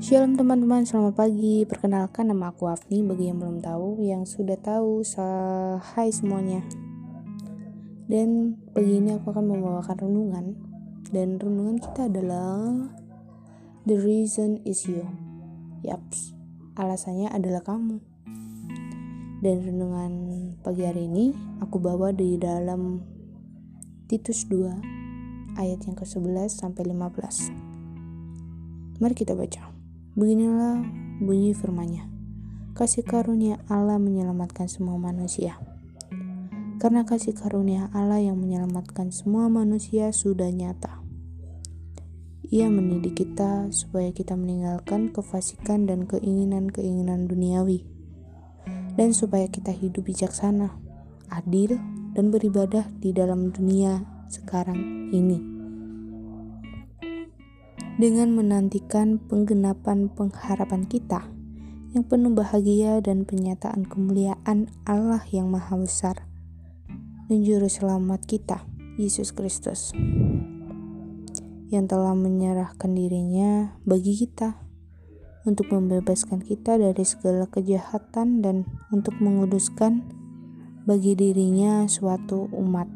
Shalom teman-teman, selamat pagi. Perkenalkan nama aku Afni bagi yang belum tahu, yang sudah tahu, hai semuanya. Dan pagi ini aku akan membawakan renungan dan renungan kita adalah The reason is you. Yaps, alasannya adalah kamu. Dan renungan pagi hari ini aku bawa di dalam Titus 2 ayat yang ke-11 sampai 15. Mari kita baca. Beginilah bunyi firman-Nya. Kasih karunia Allah menyelamatkan semua manusia. Karena kasih karunia Allah yang menyelamatkan semua manusia sudah nyata. Ia mendidik kita supaya kita meninggalkan kefasikan dan keinginan-keinginan duniawi. Dan supaya kita hidup bijaksana, adil, dan beribadah di dalam dunia sekarang ini dengan menantikan penggenapan pengharapan kita yang penuh bahagia dan penyataan kemuliaan Allah yang Maha Besar dan Juru Selamat kita, Yesus Kristus, yang telah menyerahkan dirinya bagi kita untuk membebaskan kita dari segala kejahatan dan untuk menguduskan bagi dirinya suatu umat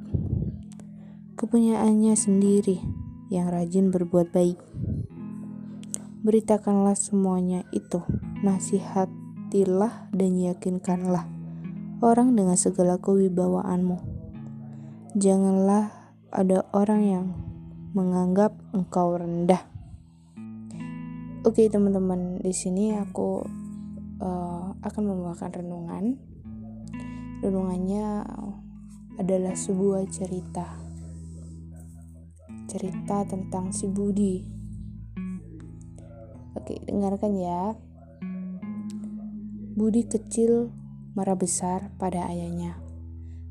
kepunyaannya sendiri yang rajin berbuat baik. Beritakanlah semuanya itu, nasihatilah dan yakinkanlah orang dengan segala kewibawaanmu. Janganlah ada orang yang menganggap engkau rendah. Oke teman-teman, di sini aku uh, akan membawakan renungan. Renungannya adalah sebuah cerita. Cerita tentang si Budi Oke, dengarkan ya. Budi kecil marah besar pada ayahnya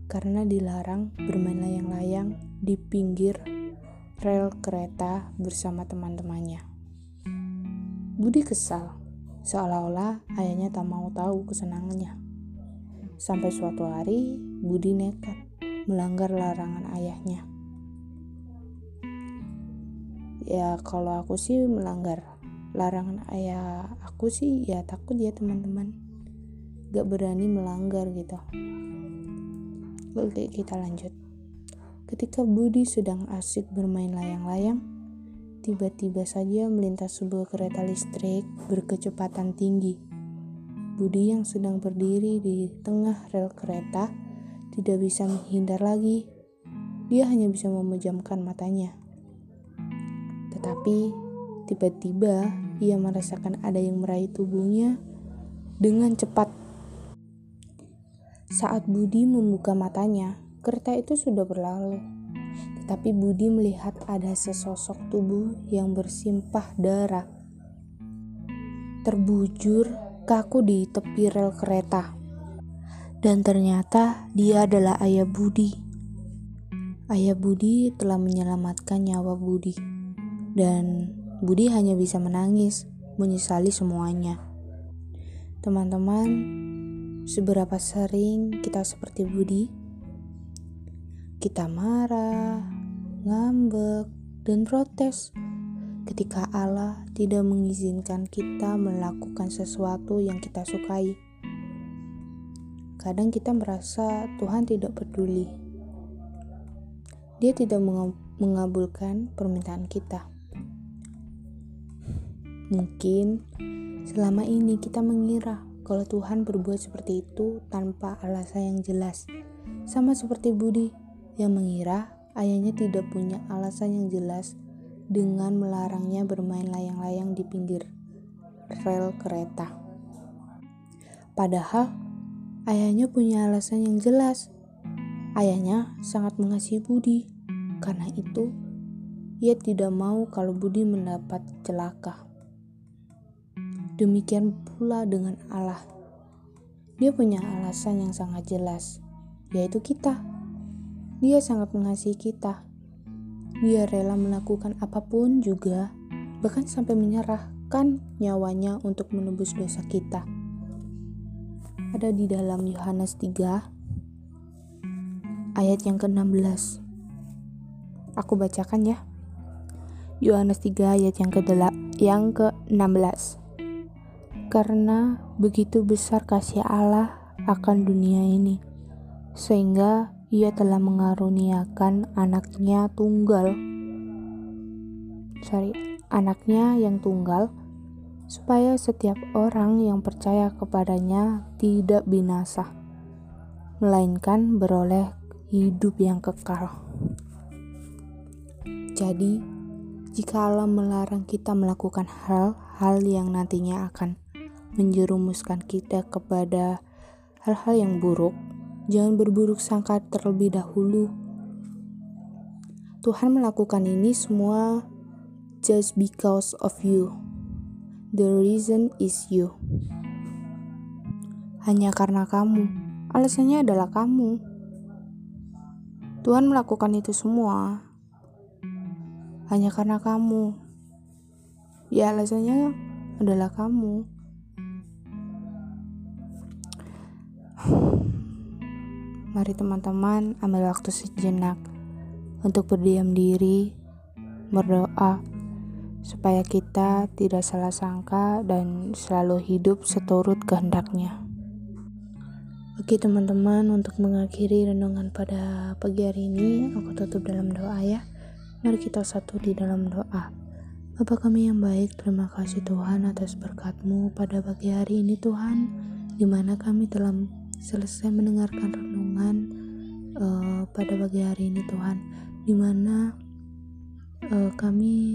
karena dilarang bermain layang-layang di pinggir rel kereta bersama teman-temannya. Budi kesal, seolah-olah ayahnya tak mau tahu kesenangannya. Sampai suatu hari, Budi nekat melanggar larangan ayahnya. Ya, kalau aku sih melanggar larangan ayah aku sih ya takut ya teman-teman. Gak berani melanggar gitu. Oke kita lanjut. Ketika Budi sedang asik bermain layang-layang tiba-tiba saja melintas sebuah kereta listrik berkecepatan tinggi. Budi yang sedang berdiri di tengah rel kereta tidak bisa menghindar lagi. Dia hanya bisa memejamkan matanya. Tetapi tiba-tiba ia merasakan ada yang meraih tubuhnya dengan cepat. Saat Budi membuka matanya, kereta itu sudah berlalu. Tetapi Budi melihat ada sesosok tubuh yang bersimpah darah. Terbujur kaku di tepi rel kereta. Dan ternyata dia adalah ayah Budi. Ayah Budi telah menyelamatkan nyawa Budi. Dan Budi hanya bisa menangis, menyesali semuanya. Teman-teman, seberapa sering kita seperti Budi? Kita marah, ngambek, dan protes ketika Allah tidak mengizinkan kita melakukan sesuatu yang kita sukai. Kadang kita merasa Tuhan tidak peduli. Dia tidak mengabulkan permintaan kita. Mungkin selama ini kita mengira kalau Tuhan berbuat seperti itu tanpa alasan yang jelas. Sama seperti Budi yang mengira ayahnya tidak punya alasan yang jelas dengan melarangnya bermain layang-layang di pinggir rel kereta. Padahal ayahnya punya alasan yang jelas. Ayahnya sangat mengasihi Budi. Karena itu, ia tidak mau kalau Budi mendapat celaka. Demikian pula dengan Allah. Dia punya alasan yang sangat jelas, yaitu kita. Dia sangat mengasihi kita. Dia rela melakukan apa pun juga, bahkan sampai menyerahkan nyawanya untuk menebus dosa kita. Ada di dalam Yohanes 3 ayat yang ke-16. Aku bacakan ya. Yohanes 3 ayat yang ke-16. Karena begitu besar kasih Allah akan dunia ini, sehingga Ia telah mengaruniakan anaknya tunggal, sorry, anaknya yang tunggal, supaya setiap orang yang percaya kepadanya tidak binasa, melainkan beroleh hidup yang kekal. Jadi, jika Allah melarang kita melakukan hal-hal yang nantinya akan menjerumuskan kita kepada hal-hal yang buruk, jangan berburuk sangka terlebih dahulu. Tuhan melakukan ini semua just because of you. The reason is you. Hanya karena kamu. Alasannya adalah kamu. Tuhan melakukan itu semua hanya karena kamu. Ya alasannya adalah kamu. Mari teman-teman ambil waktu sejenak untuk berdiam diri, berdoa, supaya kita tidak salah sangka dan selalu hidup seturut kehendaknya. Oke teman-teman, untuk mengakhiri renungan pada pagi hari ini, aku tutup dalam doa ya. Mari kita satu di dalam doa. Bapa kami yang baik, terima kasih Tuhan atas berkatmu pada pagi hari ini Tuhan, di mana kami telah selesai mendengarkan renungan uh, pada pagi hari ini Tuhan, di mana uh, kami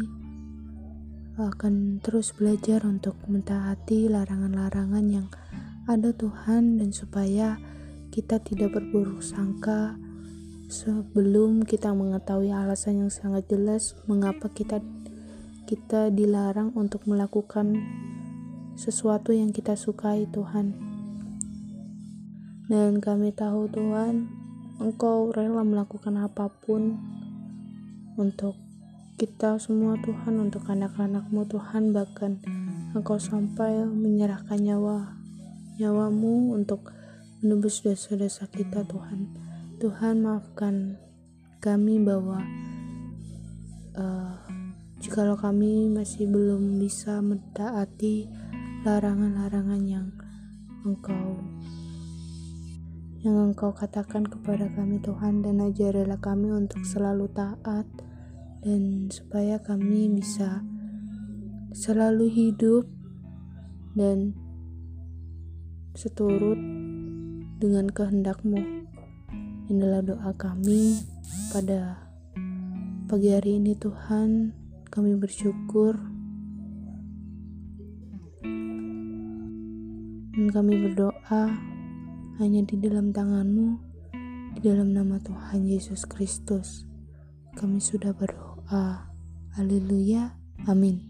akan terus belajar untuk mentaati larangan-larangan yang ada Tuhan dan supaya kita tidak berburuk sangka sebelum kita mengetahui alasan yang sangat jelas mengapa kita kita dilarang untuk melakukan sesuatu yang kita sukai Tuhan dan kami tahu Tuhan Engkau rela melakukan apa pun untuk kita semua Tuhan untuk anak-anakmu Tuhan. Bahkan Engkau sampai menyerahkan nyawa nyawamu untuk menebus dosa-dosa kita Tuhan. Tuhan maafkan kami bahwa uh, jikalau kami masih belum bisa mentaati larangan-larangan yang Engkau yang Engkau katakan kepada kami Tuhan dan ajarilah kami untuk selalu taat dan supaya kami bisa selalu hidup dan seturut dengan kehendakmu. Inilah doa kami pada pagi hari ini Tuhan. Kami bersyukur dan kami berdoa hanya di dalam tanganmu, di dalam nama Tuhan Yesus Kristus. Kami sudah berdoa. Haleluya. Amin.